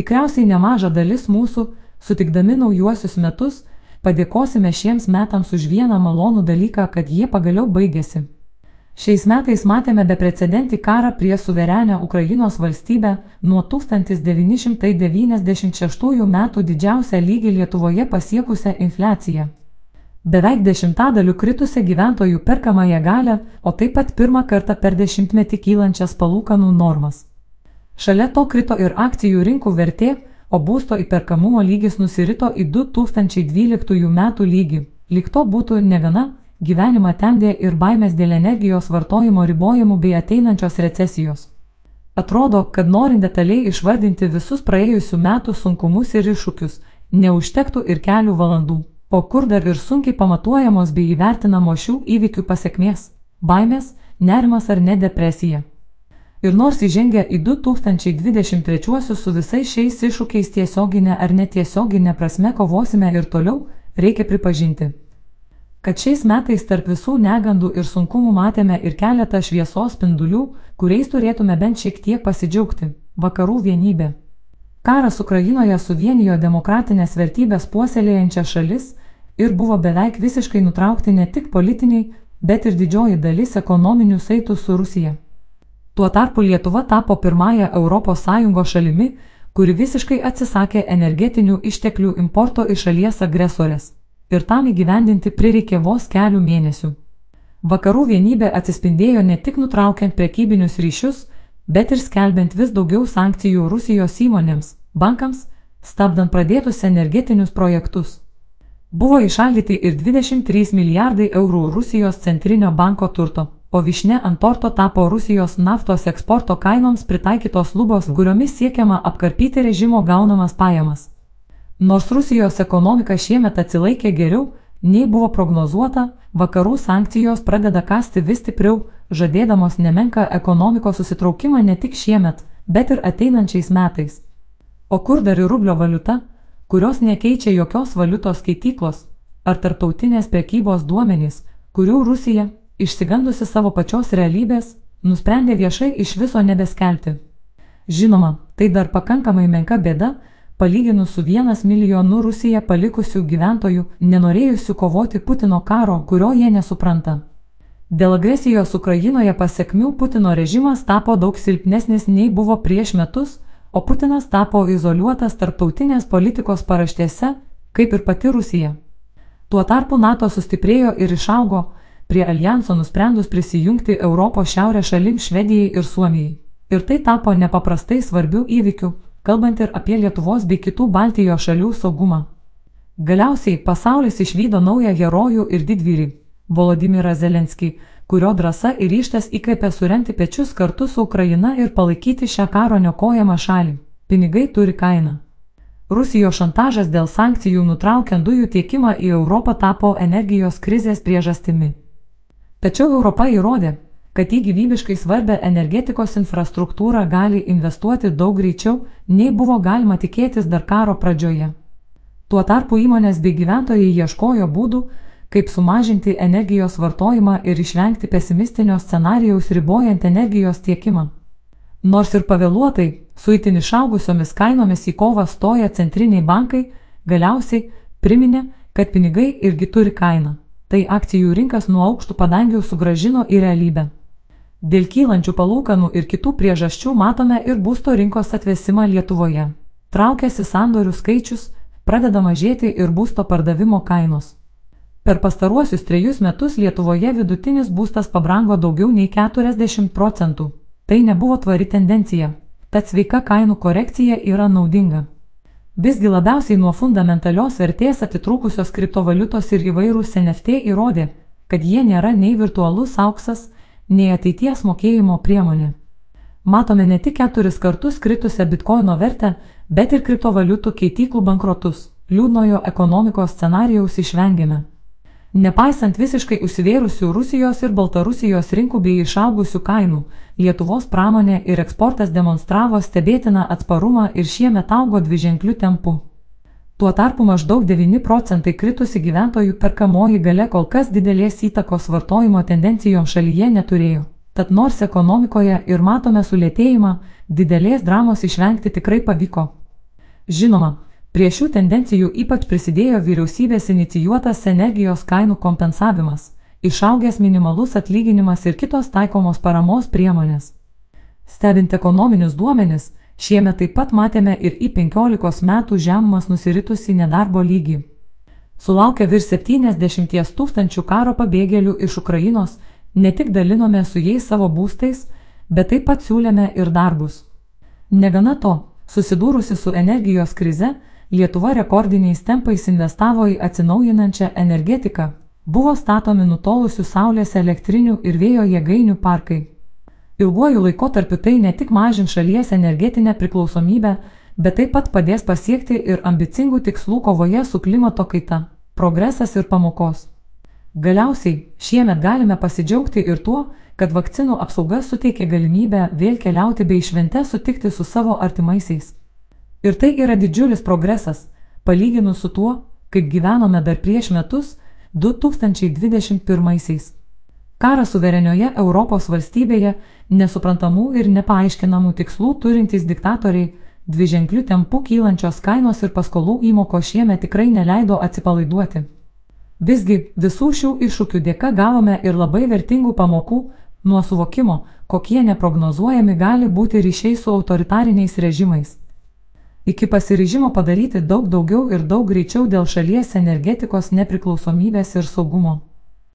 Tikriausiai nemaža dalis mūsų, sutikdami naujuosius metus, padėkosime šiems metams už vieną malonų dalyką, kad jie pagaliau baigėsi. Šiais metais matėme beprecedentį karą prie suverenę Ukrainos valstybę nuo 1996 metų didžiausią lygį Lietuvoje pasiekusią infliaciją. Beveik dešimtadalių kritusią gyventojų perkamąją galę, o taip pat pirmą kartą per dešimtmetį kylančias palūkanų normas. Šalia to krito ir akcijų rinkų vertė, o būsto įperkamumo lygis nusirito į 2012 metų lygį. Lyg to būtų negana, gyvenimą temdė ir baimės dėl energijos vartojimo ribojimų bei ateinančios recesijos. Atrodo, kad norint detaliai išvardinti visus praėjusių metų sunkumus ir iššūkius, neužtektų ir kelių valandų, o kur dar ir sunkiai pamatuojamos bei įvertinamos šių įvykių pasiekmės - baimės, nerimas ar net depresija. Ir nors įžengę į 2023 su visais šiais iššūkiais tiesioginė ar netiesioginė prasme kovosime ir toliau, reikia pripažinti, kad šiais metais tarp visų negandų ir sunkumų matėme ir keletą šviesos spindulių, kuriais turėtume bent šiek tiek pasidžiaugti - vakarų vienybė. Karas Ukrainoje suvienijo demokratinės vertybės puoselėjančią šalis ir buvo beveik visiškai nutraukti ne tik politiniai, bet ir didžioji dalis ekonominių saitų su Rusija. Tuo tarpu Lietuva tapo pirmąją ES šalimi, kuri visiškai atsisakė energetinių išteklių importo iš šalies agresorės. Ir tam įgyvendinti prireikė vos kelių mėnesių. Vakarų vienybė atsispindėjo ne tik nutraukiant prekybinius ryšius, bet ir skelbiant vis daugiau sankcijų Rusijos įmonėms, bankams, stabdant pradėtus energetinius projektus. Buvo išaldyti ir 23 milijardai eurų Rusijos centrinio banko turto o višne ant torto tapo Rusijos naftos eksporto kainoms pritaikytos lubos, kuriomis siekiama apkarpyti režimo gaunamas pajamas. Nors Rusijos ekonomika šiemet atsilaikė geriau, nei buvo prognozuota, vakarų sankcijos pradeda kasti vis stipriau, žadėdamos nemenką ekonomikos susitraukimą ne tik šiemet, bet ir ateinančiais metais. O kur dar ir rublio valiuta, kurios nekeičia jokios valiutos skaityklos, ar tarptautinės prekybos duomenys, kurių Rusija išsigandusi savo pačios realybės, nusprendė viešai iš viso nebeskelti. Žinoma, tai dar pakankamai menka bėda, palyginus su vienas milijonu Rusiją palikusių gyventojų, nenorėjusių kovoti Putino karo, kurio jie nesupranta. Dėl agresijos Ukrainoje pasiekmių Putino režimas tapo daug silpnesnis nei buvo prieš metus, o Putinas tapo izoliuotas tarptautinės politikos paraštėse, kaip ir pati Rusija. Tuo tarpu NATO sustiprėjo ir išaugo, prie alijanso nusprendus prisijungti Europos šiaurės šalims Švedijai ir Suomijai. Ir tai tapo nepaprastai svarbių įvykių, kalbant ir apie Lietuvos bei kitų Baltijos šalių saugumą. Galiausiai pasaulis išvydo naują herojų ir didvyrį - Volodimirą Zelenskį, kurio drąsa ir ryštas įkvėpė surenti pečius kartu su Ukraina ir palaikyti šią karo neokojamą šalį. Pinigai turi kainą. Rusijos šantažas dėl sankcijų nutraukiant dujų tiekimą į Europą tapo energijos krizės priežastimi. Tačiau Europa įrodė, kad į gyvybiškai svarbę energetikos infrastruktūrą gali investuoti daug greičiau, nei buvo galima tikėtis dar karo pradžioje. Tuo tarpu įmonės bei gyventojai ieškojo būdų, kaip sumažinti energijos vartojimą ir išvengti pesimistinio scenarijaus ribojant energijos tiekimą. Nors ir pavėluotai, su itin išaugusiomis kainomis į kovą stoja centriniai bankai, galiausiai priminė, kad pinigai irgi turi kainą tai akcijų rinkas nuo aukštų padangių sugražino į realybę. Dėl kylančių palūkanų ir kitų priežasčių matome ir būsto rinkos atvesimą Lietuvoje. Traukiasi sandorių skaičius, pradeda mažėti ir būsto pardavimo kainos. Per pastaruosius trejus metus Lietuvoje vidutinis būstas pabrango daugiau nei 40 procentų. Tai nebuvo tvari tendencija, tad sveika kainų korekcija yra naudinga. Visgi labiausiai nuo fundamentalios vertės atitrūkusios kriptovaliutos ir įvairūs NFT įrodė, kad jie nėra nei virtualus auksas, nei ateities mokėjimo priemonė. Matome ne tik keturis kartus kritusią bitkoino vertę, bet ir kriptovaliutų keityklų bankrotus. Liūdnojo ekonomikos scenarijaus išvengėme. Nepaisant visiškai užsivėrusių Rusijos ir Baltarusijos rinkų bei išaugusių kainų, Lietuvos pramonė ir eksportas demonstravo stebėtiną atsparumą ir šiemet augo dviženklių tempu. Tuo tarpu maždaug 9 procentai kritusi gyventojų perkamoji gale kol kas didelės įtakos vartojimo tendencijoms šalyje neturėjo. Tad nors ekonomikoje ir matome sulėtėjimą, didelės dramos išvengti tikrai pavyko. Žinoma, prie šių tendencijų ypač prisidėjo vyriausybės inicijuotas energijos kainų kompensavimas, išaugęs minimalus atlyginimas ir kitos taikomos paramos priemonės. Stebint ekonominius duomenis, šiemet taip pat matėme ir į 15 metų žemumas nusiritusi nedarbo lygį. Sulaukę virš 70 tūkstančių karo pabėgėlių iš Ukrainos, ne tik dalinome su jais savo būstais, bet taip pat siūlėme ir darbus. Negana to, susidūrusi su energijos krize, Lietuva rekordiniais tempais investavo į atsinaujinančią energetiką, buvo statomi nutolusių saulės elektrinių ir vėjo jėgainių parkai. Ilguoju laikotarpiu tai ne tik mažins šalies energetinę priklausomybę, bet taip pat padės pasiekti ir ambicingų tikslų kovoje su klimato kaita, progresas ir pamokos. Galiausiai, šiemet galime pasidžiaugti ir tuo, kad vakcinų apsauga suteikia galimybę vėl keliauti bei švente sutikti su savo artimaisiais. Ir tai yra didžiulis progresas, palyginus su tuo, kaip gyvenome dar prieš metus, 2021-aisiais. Karas suverenioje Europos valstybėje, nesuprantamų ir nepaaiškinamų tikslų turintys diktatoriai, dviženklių tempų kylančios kainos ir paskolų įmoko šiemet tikrai neleido atsipalaiduoti. Visgi visų šių iššūkių dėka gavome ir labai vertingų pamokų, nuo suvokimo, kokie neprognozuojami gali būti ryšiai su autoritariniais režimais. Iki pasiryžimo padaryti daug daugiau ir daug greičiau dėl šalies energetikos nepriklausomybės ir saugumo.